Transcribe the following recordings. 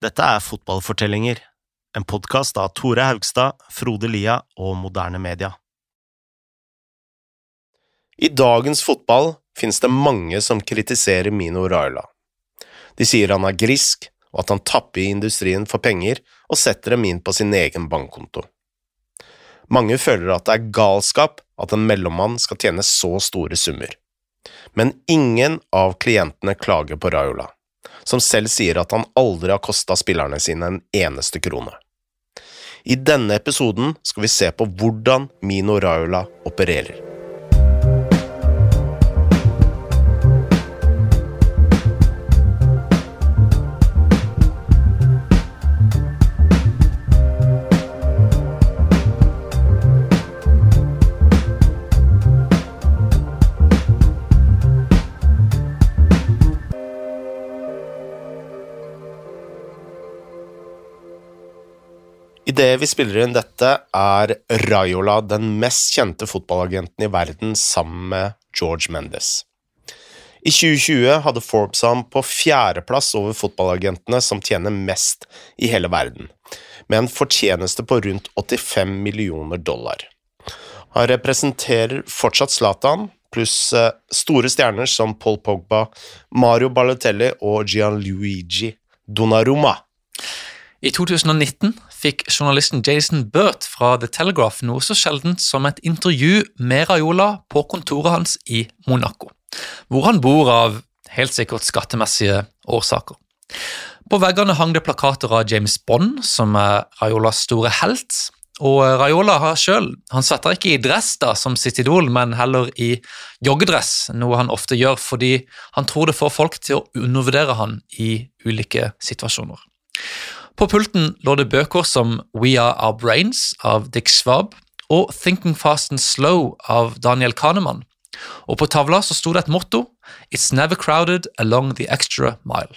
Dette er Fotballfortellinger, en podkast av Tore Haugstad, Frode Lia og Moderne Media. I dagens fotball finnes det mange som kritiserer Mino Raila. De sier han er grisk, og at han tapper industrien for penger og setter dem inn på sin egen bankkonto. Mange føler at det er galskap at en mellommann skal tjene så store summer. Men ingen av klientene klager på Raiola, som selv sier at han aldri har kosta spillerne sine en eneste krone. I denne episoden skal vi se på hvordan Mino Raula opererer. Idet vi spiller inn dette, er Raiola den mest kjente fotballagenten i verden sammen med George Mendes. I 2020 hadde Forbes ham på fjerdeplass over fotballagentene som tjener mest i hele verden, med en fortjeneste på rundt 85 millioner dollar. Han representerer fortsatt Zlatan, pluss eh, store stjerner som Paul Pogba, Mario Balotelli og Gianluigi Donnarumma. I 2019 fikk journalisten Jason Burt fra The Telegraph noe så sjeldent som et intervju med Raiola på kontoret hans i Monaco, hvor han bor av helt sikkert skattemessige årsaker. På veggene hang det plakater av James Bond, som er Raiolas store helt. Og Raiola har selv, han svetter ikke i dress da, som sitt idol, men heller i joggedress, noe han ofte gjør fordi han tror det får folk til å undervurdere han i ulike situasjoner. På pulten lå det bøker som We Are Our Brains av Dick Schwab og Thinking Fast and Slow av Daniel Kahneman. Og på tavla så sto det et motto It's never crowded along the extra mile.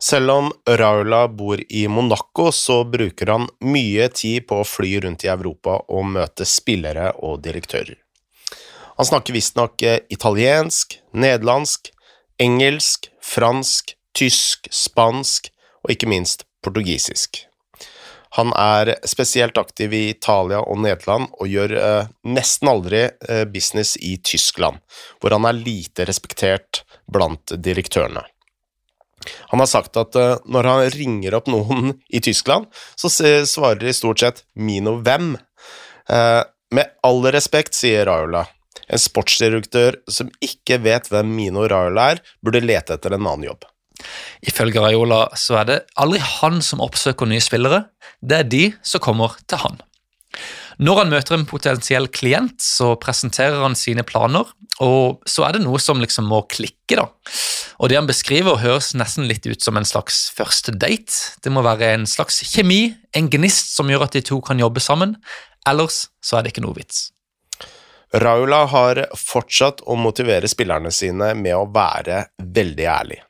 Selv om Raula bor i Monaco, så bruker han mye tid på å fly rundt i Europa og møte spillere og direktører. Han snakker visstnok italiensk, nederlandsk, engelsk, fransk, tysk, spansk og ikke minst portugisisk. Han er spesielt aktiv i Italia og Nederland og gjør eh, nesten aldri eh, business i Tyskland, hvor han er lite respektert blant direktørene. Han har sagt at eh, når han ringer opp noen i Tyskland, så svarer de stort sett 'Mino hvem?' Eh, med all respekt, sier Raula. En sportsdirektør som ikke vet hvem Mino Raula er, burde lete etter en annen jobb. Ifølge Raiola så er det aldri han som oppsøker nye spillere, det er de som kommer til han. Når han møter en potensiell klient, så presenterer han sine planer, og så er det noe som liksom må klikke, da. Og det han beskriver, høres nesten litt ut som en slags første date. Det må være en slags kjemi, en gnist som gjør at de to kan jobbe sammen, ellers så er det ikke noe vits. Raula har fortsatt å motivere spillerne sine med å være veldig ærlig.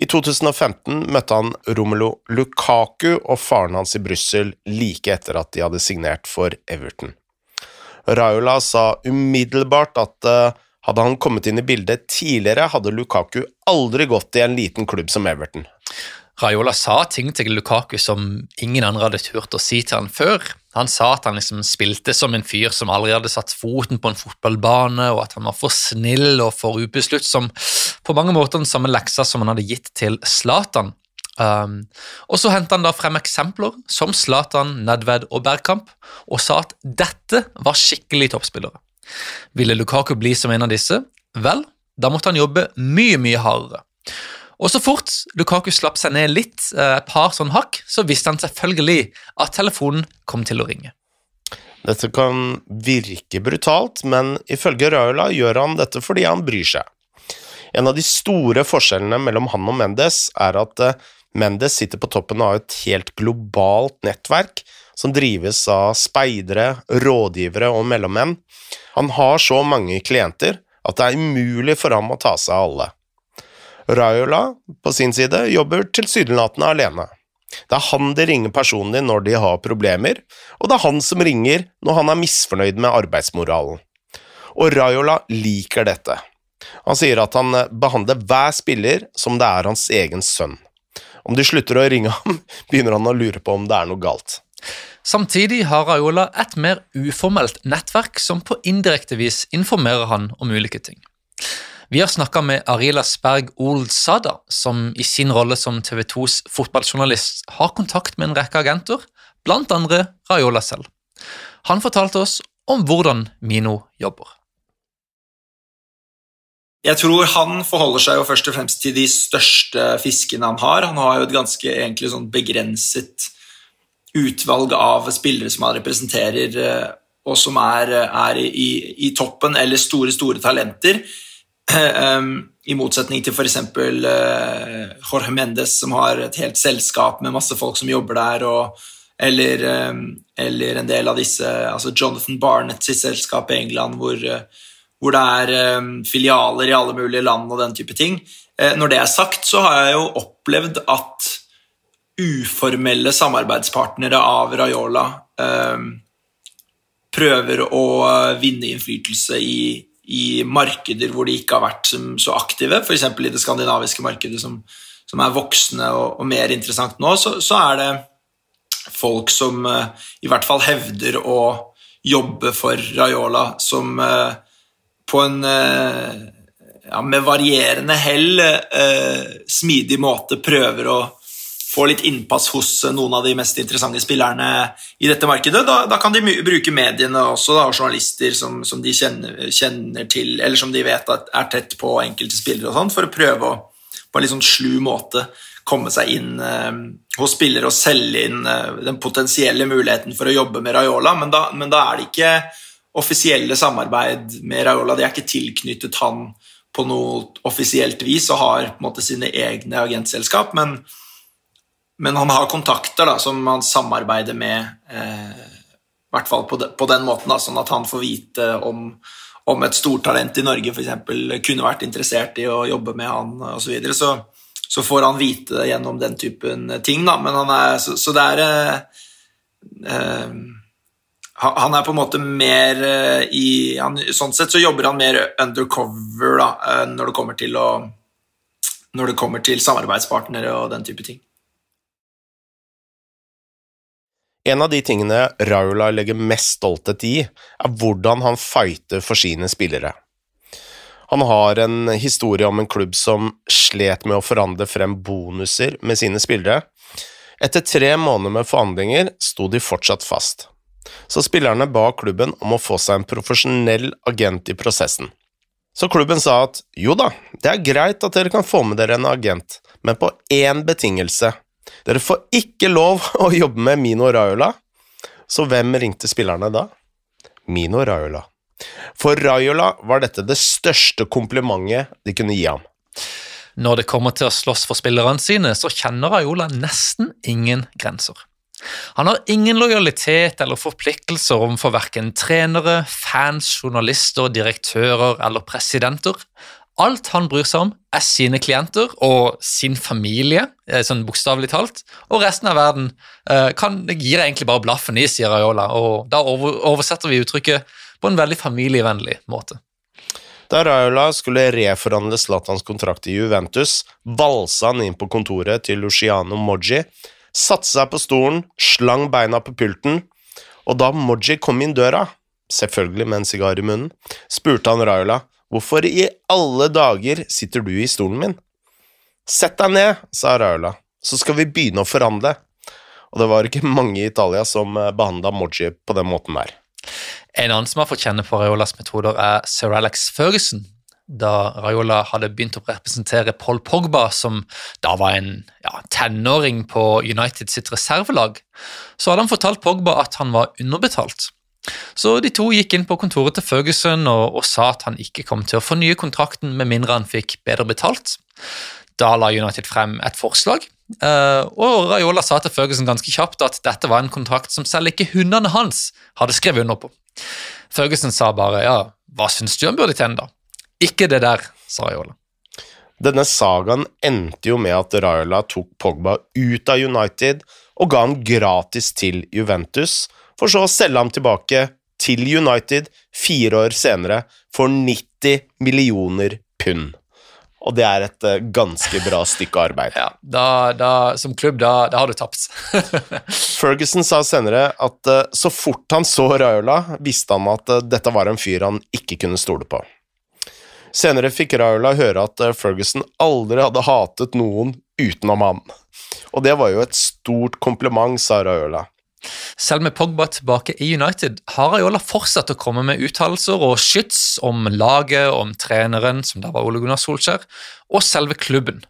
I 2015 møtte han Romelu Lukaku og faren hans i Brussel like etter at de hadde signert for Everton. Raiola sa umiddelbart at uh, hadde han kommet inn i bildet tidligere, hadde Lukaku aldri gått i en liten klubb som Everton. Raiola sa ting til Lukaku som ingen andre hadde turt å si til han før. Han sa at han liksom spilte som en fyr som aldri hadde satt foten på en fotballbane, og at han var for snill og for ubesluttsom. På mange måter den samme leksa som han hadde gitt til Zlatan. Um, og så hentet han da frem eksempler som Zlatan, Nedved og Bergkamp, og sa at dette var skikkelig toppspillere. Ville Lukaku bli som en av disse? Vel, da måtte han jobbe mye, mye hardere. Og så fort Lukaku slapp seg ned litt, eh, et par sånn hakk, så visste han selvfølgelig at telefonen kom til å ringe. Dette kan virke brutalt, men ifølge Raula gjør han dette fordi han bryr seg. En av de store forskjellene mellom han og Mendes er at eh, Mendes sitter på toppen av et helt globalt nettverk som drives av speidere, rådgivere og mellommenn. Han har så mange klienter at det er umulig for ham å ta seg av alle. Raiola på sin side jobber tilsynelatende alene. Det er han de ringer personlig når de har problemer, og det er han som ringer når han er misfornøyd med arbeidsmoralen. Og Raiola liker dette. Han sier at han behandler hver spiller som det er hans egen sønn. Om de slutter å ringe ham, begynner han å lure på om det er noe galt. Samtidig har Raiola et mer uformelt nettverk som på indirekte vis informerer han om ulike ting. Vi har snakka med Arila Sperg Olsada, som i sin rolle som TV 2s fotballjournalist har kontakt med en rekke agenter, blant andre Raiola selv. Han fortalte oss om hvordan Mino jobber. Jeg tror han forholder seg jo først og fremst til de største fiskene han har. Han har jo et ganske sånn begrenset utvalg av spillere som han representerer, eh, og som er, er i, i, toppen, eller store, store talenter. I motsetning til f.eks. Uh, Jorge Mendes, som har et helt selskap med masse folk som jobber der, og, eller, eller, en del av disse altså Jonathan Barnett sitt selskap i England, hvor uh, hvor det er eh, filialer i alle mulige land og den type ting. Eh, når det er sagt, så har jeg jo opplevd at uformelle samarbeidspartnere av Raiola eh, prøver å vinne innflytelse i, i, markeder hvor de ikke har vært så aktive, f.eks. i det skandinaviske markedet, som, som er voksne og, og, mer interessant nå, så, så, er det folk som i hvert fall hevder å jobbe for Raiola, som på en eh, ja, med varierende hell eh, smidig måte prøver å få litt innpass hos noen av de mest interessante spillerne i dette markedet. Da, da kan de bruke mediene også, da, og journalister som, som de kjenner, kjenner, til, eller som de vet er tett på enkelte spillere, og sånt, for å prøve å på en litt sånn slu måte komme seg inn eh, hos spillere og selge inn eh, den potensielle muligheten for å jobbe med Raiola, men da, men da er det ikke offisielle samarbeid med Raiola. De er ikke tilknyttet han på noe offisielt vis og har på en måte sine egne agentselskap, men, men han har kontakter da, som han samarbeider med, eh, i hvert fall på, de, på den måten, da, sånn at han får vite om, om et stortalent i Norge f.eks. kunne vært interessert i å jobbe med han osv. Så, videre. så så får han vite det gjennom den typen ting, da. Men han er, så, så det er eh, eh han er på en måte mer eh, i han, Sånn sett så jobber han mer undercover da, eh, når det kommer til å når det kommer til samarbeidspartnere og den type ting. En av de tingene Raula legger mest stolthet i, er hvordan han fighter for sine spillere. Han har en historie om en klubb som slet med å forandre frem bonuser med sine spillere. Etter tre måneder med forhandlinger sto de fortsatt fast så spillerne ba klubben om å få seg en profesjonell agent i prosessen. Så klubben sa at jo da, det er greit at dere kan få med dere en agent, men på én betingelse. Dere får ikke lov å jobbe med Mino Raiola. Så hvem ringte spillerne da? Mino Raiola. For Raiola var dette det største komplimentet de kunne gi ham. Når det kommer til å slåss for spillerne sine, så kjenner Raiola nesten ingen grenser. Han har ingen lojalitet eller forpliktelser overfor verken trenere, fans, journalister, direktører eller presidenter. Alt han bryr seg om, er sine klienter og sin familie, eh, sånn bokstavelig talt, og resten av verden eh, kan, gir egentlig bare blaffen i, sier Raiola, og da oversetter vi uttrykket på en veldig familievennlig måte. Da Raiola skulle reforhandle Zlatans kontrakt i Juventus, valsa han inn på kontoret til Luciano Moggi, satte seg på stolen, slang beina på pulten, og da Moji kom inn døra, selvfølgelig med en sigar i munnen, spurte han Raiola hvorfor i alle dager sitter du i stolen min? Sett deg ned, sa Raiola, så skal vi begynne å forhandle. Og det var ikke mange i Italia som eh, behandla Moji på den måten der. En annen som har fått kjenne på Raiolas metoder, er sir Alex Ferguson, da Raiola hadde begynt å representere Paul Pogba, som da var en ja, tenåring på United sitt reservelag, så hadde han fortalt Pogba at han var underbetalt. Så de to gikk inn på kontoret til Ferguson og, og sa at han ikke kom til å fornye kontrakten med mindre han fikk bedre betalt. Da la United frem et forslag, uh, og Raiola sa til Ferguson ganske kjapt at dette var en kontrakt som selv ikke hundene hans hadde skrevet under på. Ferguson sa bare ja, hva syns du han burde tjene, da? Ikke det der, sa Raiola. Denne sagaen endte jo med at Raiola tok Pogba ut av United og ga han gratis til Juventus, for så å selge ham tilbake til United fire år senere for 90 millioner pund. Og det er et eh, ganske bra stykke arbeid. Ja, da, da, Som klubb, da, da har du tapt. Ferguson sa senere at eh, så fort han så Raiola, visste han at eh, dette var en fyr han ikke kunne stole på. Senere fikk Raiola høre at Ferguson aldri hadde hatet noen utenom han. Og det var jo et stort kompliment, sa Raiola. Selv med Pogba tilbake i United har Ayola fortsatt å komme med uttalelser og skyts om laget, om treneren, som da var Ole Gunnar Solskjær, og selve klubben.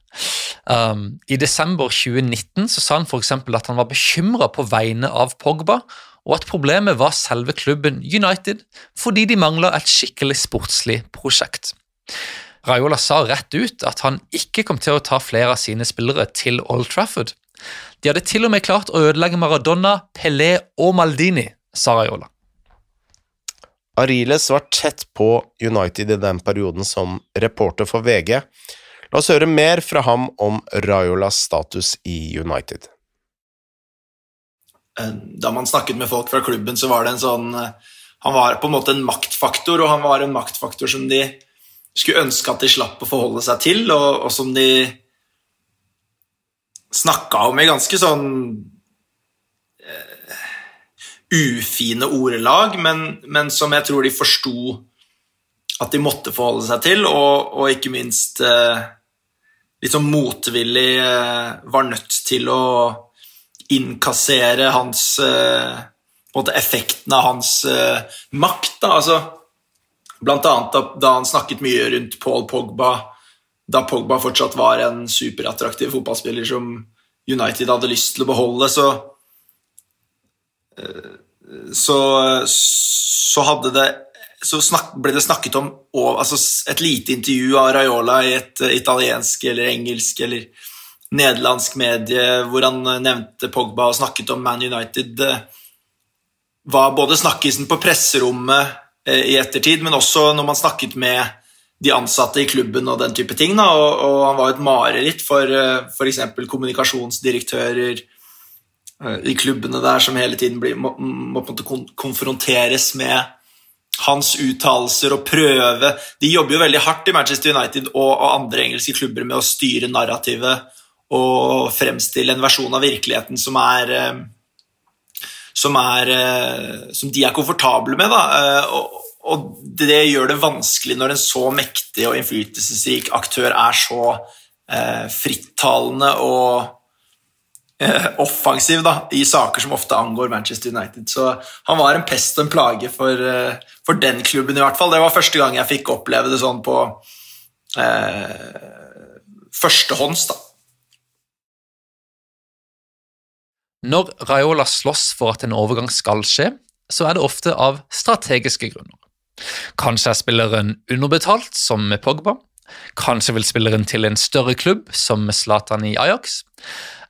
Um, I desember 2019 så sa han f.eks. at han var bekymra på vegne av Pogba, og at problemet var selve klubben United, fordi de mangla et skikkelig sportslig prosjekt. Raiola sa rett ut at han ikke kom til å ta flere av sine spillere til Old Trafford, de hadde til og med klart å ødelegge Maradona, Pelé og Maldini, sa Raiola. Ariles var tett på United i den perioden som reporter for VG. La oss høre mer fra ham om Raiolas status i United. Eh, da man snakket med folk fra klubben, så var det en sånn eh, Han var på en måte en maktfaktor, og han var en maktfaktor som de skulle ønske at de slapp å forholde seg til, og, og som de snakka om i ganske sånn uh, ufine ordelag, men, men, som jeg tror de forsto at de måtte forholde seg til, og, og ikke minst uh, litt sånn motvillig uh, var nødt til å innkassere hans effekten av hans makt. Da. Altså, annet da, da han snakket mye rundt Paul Pogba da Pogba fortsatt var en superattraktiv fotballspiller som United hadde lyst til å beholde, så eh, så, så hadde det så snak, ble det snakket om altså et lite intervju av Raiola i et italiensk eller engelsk eller nederlandsk medie hvor han nevnte Pogba og snakket om Man United. var både snakkisen på presserommet eh, i ettertid, men også når man snakket med de ansatte i klubben og den type ting. Og, og, han var et mareritt for uh, f.eks. kommunikasjonsdirektører uh, i klubbene der som hele tiden blir, må, må kon konfronteres med hans uttalelser og prøve De jobber jo veldig hardt i Manchester United og, og andre engelske klubber med å styre narrativet og fremstille en versjon av virkeligheten som er som, er, som de er komfortable med. Da. Og, og det gjør det vanskelig når en så mektig og innflytelsesrik aktør er så eh, frittalende og eh, offensiv da, i saker som ofte angår Manchester United. Så han var en pest og en plage for, eh, for den klubben, i hvert fall. Det var første gang jeg fikk oppleve det sånn på eh, førstehånds, da. Når Raiola slåss for at en overgang skal skje, så er det ofte av strategiske grunner. Kanskje er spilleren underbetalt, som med Pogba. Kanskje vil spilleren til en større klubb, som med Zlatan i Ajax.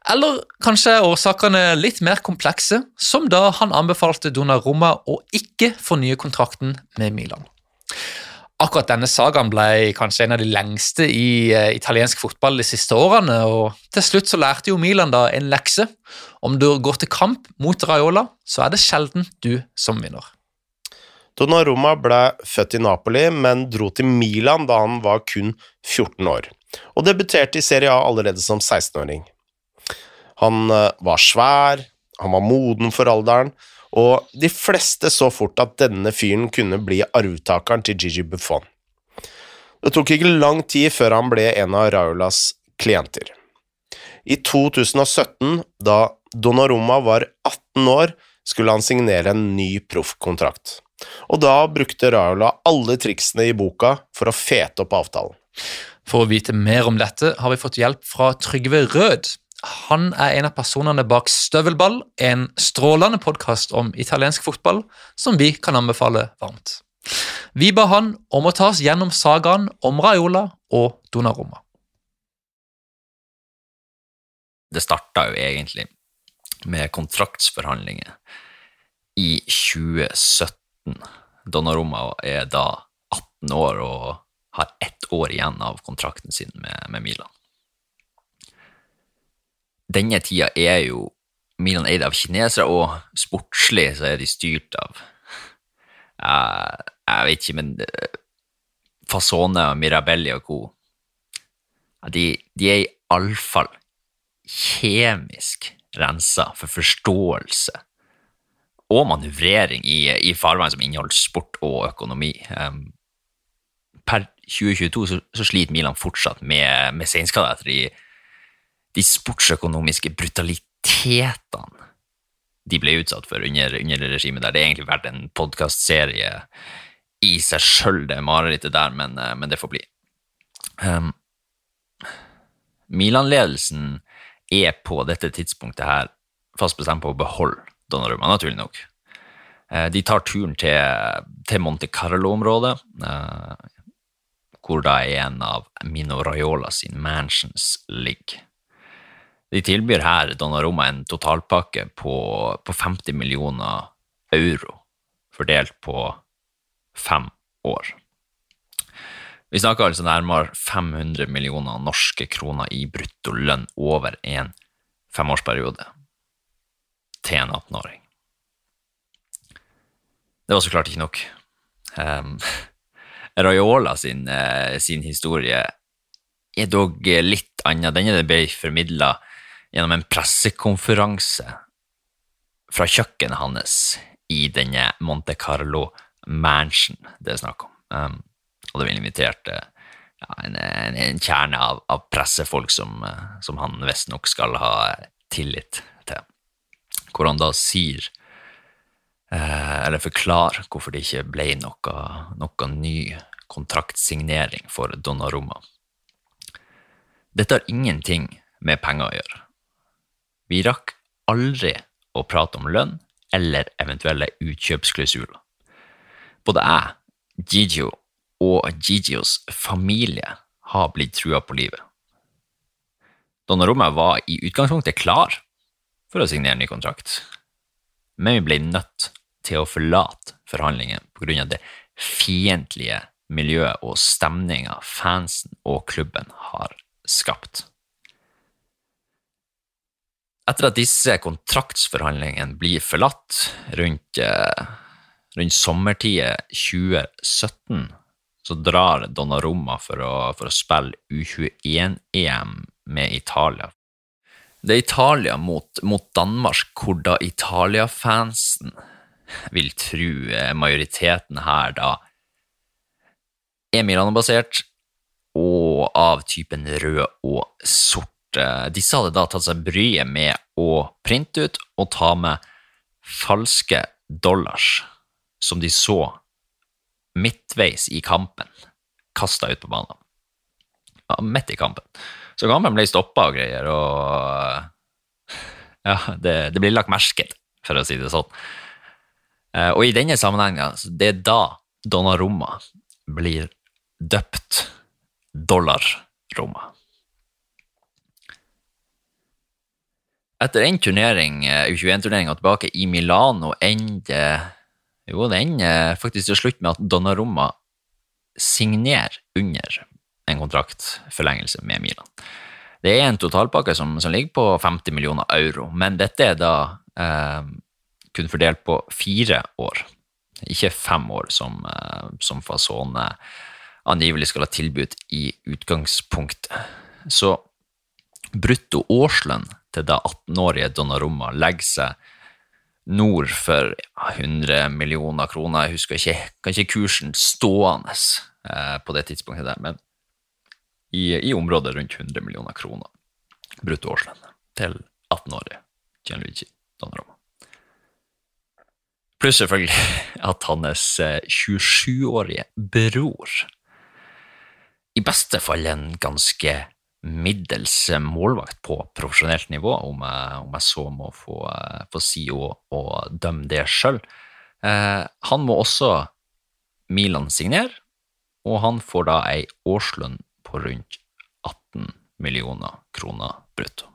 Eller kanskje er årsakene litt mer komplekse, som da han anbefalte Donnarumma å ikke fornye kontrakten med Milan. Akkurat denne sagaen ble kanskje en av de lengste i uh, italiensk fotball de siste årene, og til slutt så lærte jo Milan da en lekse. Om du går til kamp mot Raiola, så er det sjelden du som vinner. Donnarumma ble født i Napoli, men dro til Milan da han var kun 14 år, og debuterte i Serie A allerede som 16-åring. Han eh, var svær, han var moden for alderen, og de fleste så fort at denne fyren kunne bli arvtakeren til Gigi Buffon. Det tok ikke lang tid før han ble en av Raulas klienter. I 2017, da Donnarumma var 18 år, skulle han signere en ny proffkontrakt og da brukte Raula alle triksene i boka for å fete opp avtalen. For å vite mer om dette har vi fått hjelp fra Trygve Rød. Han er en av personene bak Støvelball, en strålende podkast om italiensk fotball som vi kan anbefale varmt. Vi ba han om å ta oss gjennom sagaen om Raiola og Donnarumma. Det starta jo egentlig med kontraktsforhandlinger i 2017 18. Donnarumma er da 18 år og har ett år igjen av kontrakten sin med, med Milan. Denne tida er jo Milan eid av kinesere, og sportslig så er de styrt av Jeg, jeg vet ikke, men Fasone Fasone, Mirabelli og co. de, de er iallfall kjemisk rensa for forståelse og manøvrering i, i farvann som inneholder sport og økonomi. Um, per 2022 så, så, sliter Milan fortsatt med, med senskader etter de, de sportsøkonomiske brutalitetene de ble utsatt for under, under regimet der. Det er egentlig vært en podkastserie i seg sjøl, det marerittet der, men, eh, men, det får bli. Um, Milan-ledelsen er på dette tidspunktet her fast bestemt på å beholde Donnarumma, naturlig nok. Eh, de tar turen til, til Monte Carlo-området, eh, hvor da en av Mino Raiola sin mansions ligger. De tilbyr her Donnarumma en totalpakke på, på 50 millioner euro, fordelt på fem år. Vi snakker altså nærmere 500 millioner norske kroner i brutto lønn over en femårsperiode til en 18-åring. Det var så klart ikke nok. Um, Raiola sin, uh, sin, historie er dog litt annen. Denne ble formidla gjennom en pressekonferanse fra kjøkkenet hans i denne Monte Carlo Mansion det er snakk om. Um, og det vil invitert uh, ja, en, en, en, kjerne av, av pressefolk som, uh, som han visstnok skal ha tillit til. Hvor han da sier uh, eller forklarer hvorfor det ikke ble noe, noe ny kontraktsignering for Donnarumma. Dette har ingenting med penger å gjøre. Vi rakk aldri å prate om lønn eller eventuelle utkjøpsklausuler. Både jeg, Gigio og Gigios familie har blitt trua på livet. Donnarumma var i utgangspunktet klar for å signere ny kontrakt, men vi ble nødt til å forlate forhandlingene pga. det fiendtlige miljøet og stemninga fansen og klubben har skapt. Etter at disse kontraktsforhandlingene blir forlatt rundt, eh, rundt sommertida 2017, så drar Donnarumma for å, for å spille U21-EM med Italia. Det er Italia mot, mot Danmark, hvor da Italia-fansen vil tro majoriteten her da er Milano-basert og av typen rød og sort. Disse hadde da tatt seg bryet med å printe ut og ta med falske dollars som de så midtveis i kampen, kasta ut på banen. Ja, midt i kampen. Så kampen ble stoppa og greier, og ja, det, det blir lagt merke til, for å si det sånn. Eh, og i denne sammenhengen, det er da Donnarumma blir døpt Dollarromma. Etter en turnering, eh, U21-turneringa tilbake i Milano, ender jo, det ender faktisk til slutt med at Donnarumma signerer under en kontraktforlengelse med Milan. Det er en totalpakke som, som, ligger på 50 millioner euro, men dette er da eh, kun fordelt på fire år, ikke fem år, som, eh, som Fasone angivelig skal ha tilbudt i utgangspunktet. Så brutto årslønn til da 18-årige Donnarumma legger seg nord for 100 millioner kroner. Jeg husker ikke, kan ikke kursen stående eh, på det tidspunktet der, men i, i, området rundt 100 millioner kroner brutto årslønn til 18-årige Gianluigi Donnarumma. Pluss selvfølgelig at hans 27-årige eh, bror i beste fall en ganske middels målvakt på profesjonelt nivå, om jeg, om jeg så må få, få si og, og, dømme det sjøl. Eh, han må også Milan signere, og han får da ei årslønn på rundt 18 millioner kroner brutto.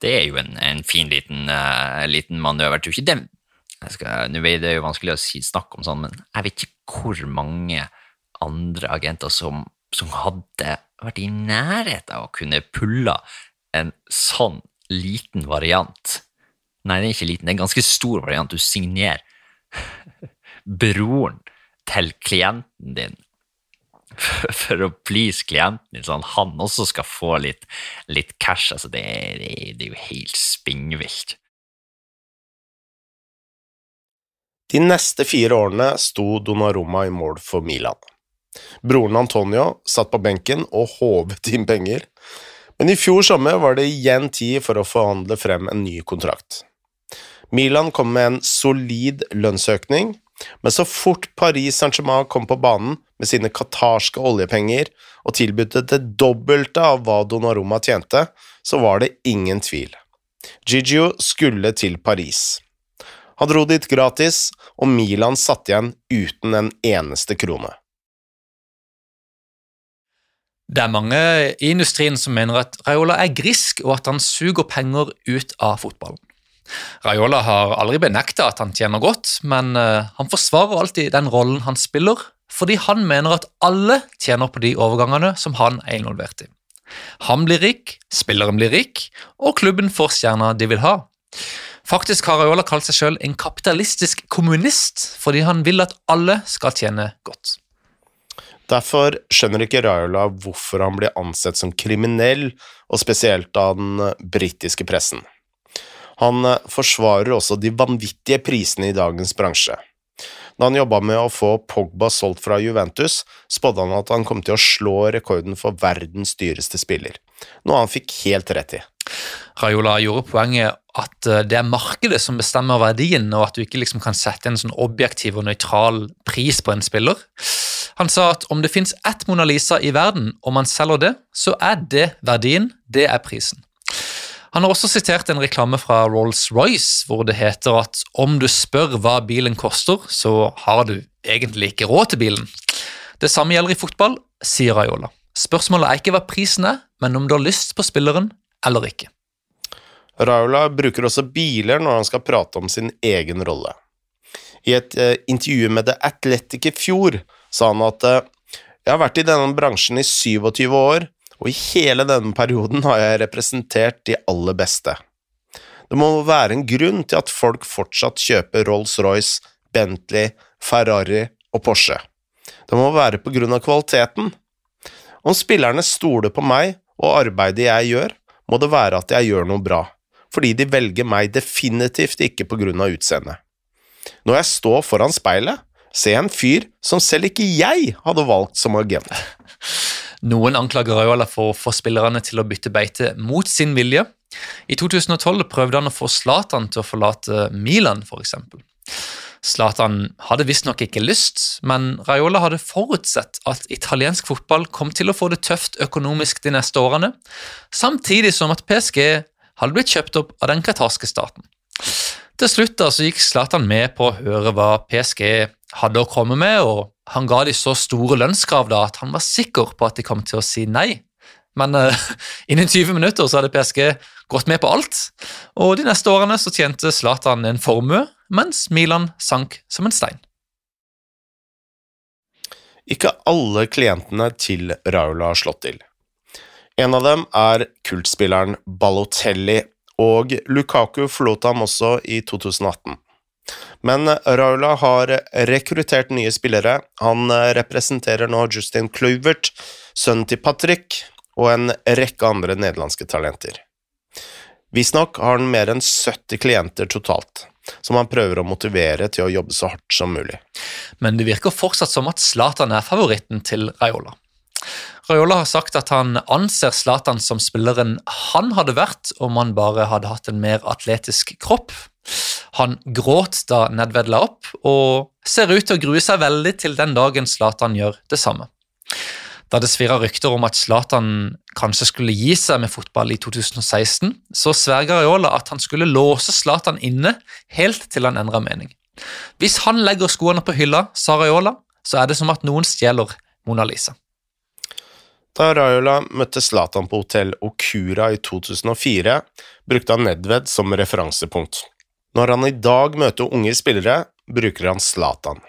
Det er jo en, en fin liten, uh, liten manøver. Jeg tror ikke det Nå er det jo vanskelig å si, snakke om sånn, men jeg vet ikke hvor mange andre agenter som, som hadde vært i nærheten av å kunne pulle en sånn liten variant. Nei, det er ikke liten, det er en ganske stor variant. Du signerer broren til klienten din for å please klienten, sånn han også skal få litt, litt cash. Altså, det, det, det er jo helt spinnvilt. De neste fire årene sto Donnarumma i mål for Milan. Broren Antonio satt på benken og håvet inn penger, men i fjor sommer var det igjen tid for å forhandle frem en ny kontrakt. Milan kom med en solid lønnsøkning, men så fort Paris Saint-Germain kom på banen med sine qatarske oljepenger og tilbød det dobbelte av hva Donnarumma tjente, så var det ingen tvil. Gigio skulle til Paris. Han dro dit gratis, og Milan satt igjen uten en eneste krone. Det er mange i industrien som mener at Raiola er grisk, og at han suger penger ut av fotballen. Raiola har aldri benekta at han tjener godt, men eh, han forsvarer alltid den rollen han spiller, fordi han mener at alle tjener på de overgangene som han er involvert i. Han blir rik, spilleren blir rik, og klubben får stjerna de vil ha. Faktisk har Raiola kalt seg selv en kapitalistisk kommunist, fordi han vil at alle skal tjene godt. Derfor skjønner ikke Raiola hvorfor han blir ansett som kriminell, og spesielt av den britiske pressen. Han eh, forsvarer også de vanvittige prisene i dagens bransje. Da han jobba med å få Pogba solgt fra Juventus, spådde han at han kom til å slå rekorden for verdens dyreste spiller, noe han fikk helt rett i. Raiola gjorde poenget at eh, det er markedet som bestemmer verdien, og at du ikke liksom kan sette en sånn objektiv og nøytral pris på en spiller. Han sa at om det fins ett Mona Lisa i verden, og man selger det, så er det verdien, det er prisen. Han har også sitert en reklame fra Rolls-Royce hvor det heter at om du spør hva bilen koster, så har du egentlig ikke råd til bilen. Det samme gjelder i fotball, sier Raiola. Spørsmålet er ikke hva prisen er, men om du har lyst på spilleren eller ikke. Raiola bruker også biler når han skal prate om sin egen rolle. I et eh, intervju med The Athletic i fjor sa han at eh, jeg har vært i denne bransjen i 27 år, og i hele denne perioden har jeg representert de aller beste. Det må være en grunn til at folk fortsatt kjøper Rolls-Royce, Bentley, Ferrari og Porsche. Det må være på grunn av kvaliteten. Om spillerne stoler på meg og arbeidet jeg gjør, må det være at jeg gjør noe bra, fordi de velger meg definitivt ikke på grunn av utseendet. Når jeg står foran speilet, jeg en fyr som selv ikke jeg hadde valgt som agent. Noen anklager Raiola for å få spillerne til å bytte beite mot sin vilje. I 2012 prøvde han å få Zlatan til å forlate Milan, f.eks. Zlatan hadde visstnok ikke lyst, men Raiola hadde forutsett at italiensk fotball kom til å få det tøft økonomisk de neste årene, samtidig som at PSG hadde blitt kjøpt opp av den qatarske staten. Til slutt da, så gikk Zlatan med på å høre hva PSG hadde å komme med, og han ga de så store lønnskrav da at han var sikker på at de kom til å si nei. Men uh, innen 20 minutter så hadde PSG gått med på alt, og de neste årene så tjente Zlatan en formue, mens Milan sank som en stein. Ikke alle klientene til Raula har slått til. En av dem er kultspilleren Balotelli, og Lukaku forlot ham også i 2018. Men Raula har rekruttert nye spillere. Han representerer nå Justin Kluivert, sønnen til Patrick, og en rekke andre nederlandske talenter. Visstnok har han mer enn 70 klienter totalt, som han prøver å motivere til å jobbe så hardt som mulig. Men det virker fortsatt som at Zlatan er favoritten til Raiola. Raiola har sagt at han anser Zlatan som spilleren han hadde vært om han bare hadde hatt en mer atletisk kropp. Han gråt da Nedved la opp, og ser ut til å grue seg veldig til den dagen Zlatan gjør det samme. Da det svirra rykter om at Zlatan kanskje skulle gi seg med fotball i 2016, så sverger Raiola at han skulle låse Zlatan inne helt til han endra mening. Hvis han legger skoene på hylla, sa Raiola, så er det som at noen stjeler Mona Lisa. Da Raiola møtte Zlatan på hotell Okura i 2004, brukte han Nedved som referansepunkt. Når han i dag møter unge spillere, bruker han Zlatan.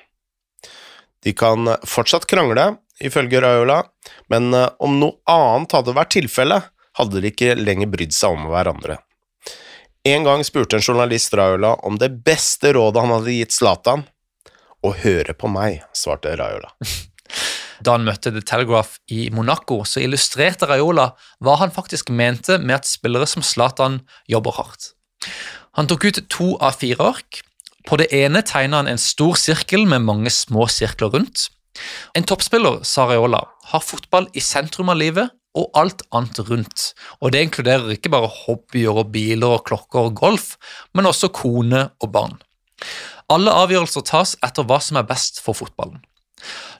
De kan fortsatt krangle, ifølge Raiola, men eh, om noe annet hadde vært tilfellet, hadde de ikke lenger brydd seg om hverandre. En gang spurte en journalist Raiola om det beste rådet han hadde gitt Zlatan. Å høre på meg, svarte Raiola. Da han møtte The Telegraph i Monaco, så illustrerte Raiola hva han faktisk mente med at spillere som Zlatan jobber hardt. Han tok ut to av fire ark. På det ene tegna han en stor sirkel med mange små sirkler rundt. En toppspiller, sa Raiola, har fotball i sentrum av livet og alt annet rundt. Og Det inkluderer ikke bare hobbyer og biler og klokker og golf, men også kone og barn. Alle avgjørelser tas etter hva som er best for fotballen.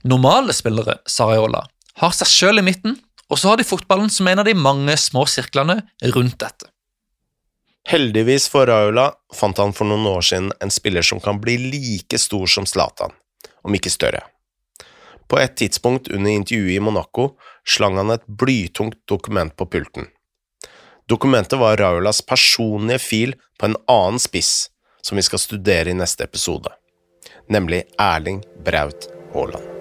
Normale spillere, sa Raiola, har seg sjøl i midten, og så har de fotballen som en av de mange små sirklene rundt dette. Heldigvis for Raiola fant han for noen år siden en spiller som kan bli like stor som Zlatan, om ikke større. På et tidspunkt under intervjuet i Monaco slang han et blytungt dokument på pulten. Dokumentet var Raiolas personlige fil på en annen spiss, som vi skal studere i neste episode, nemlig Erling Braut Haaland.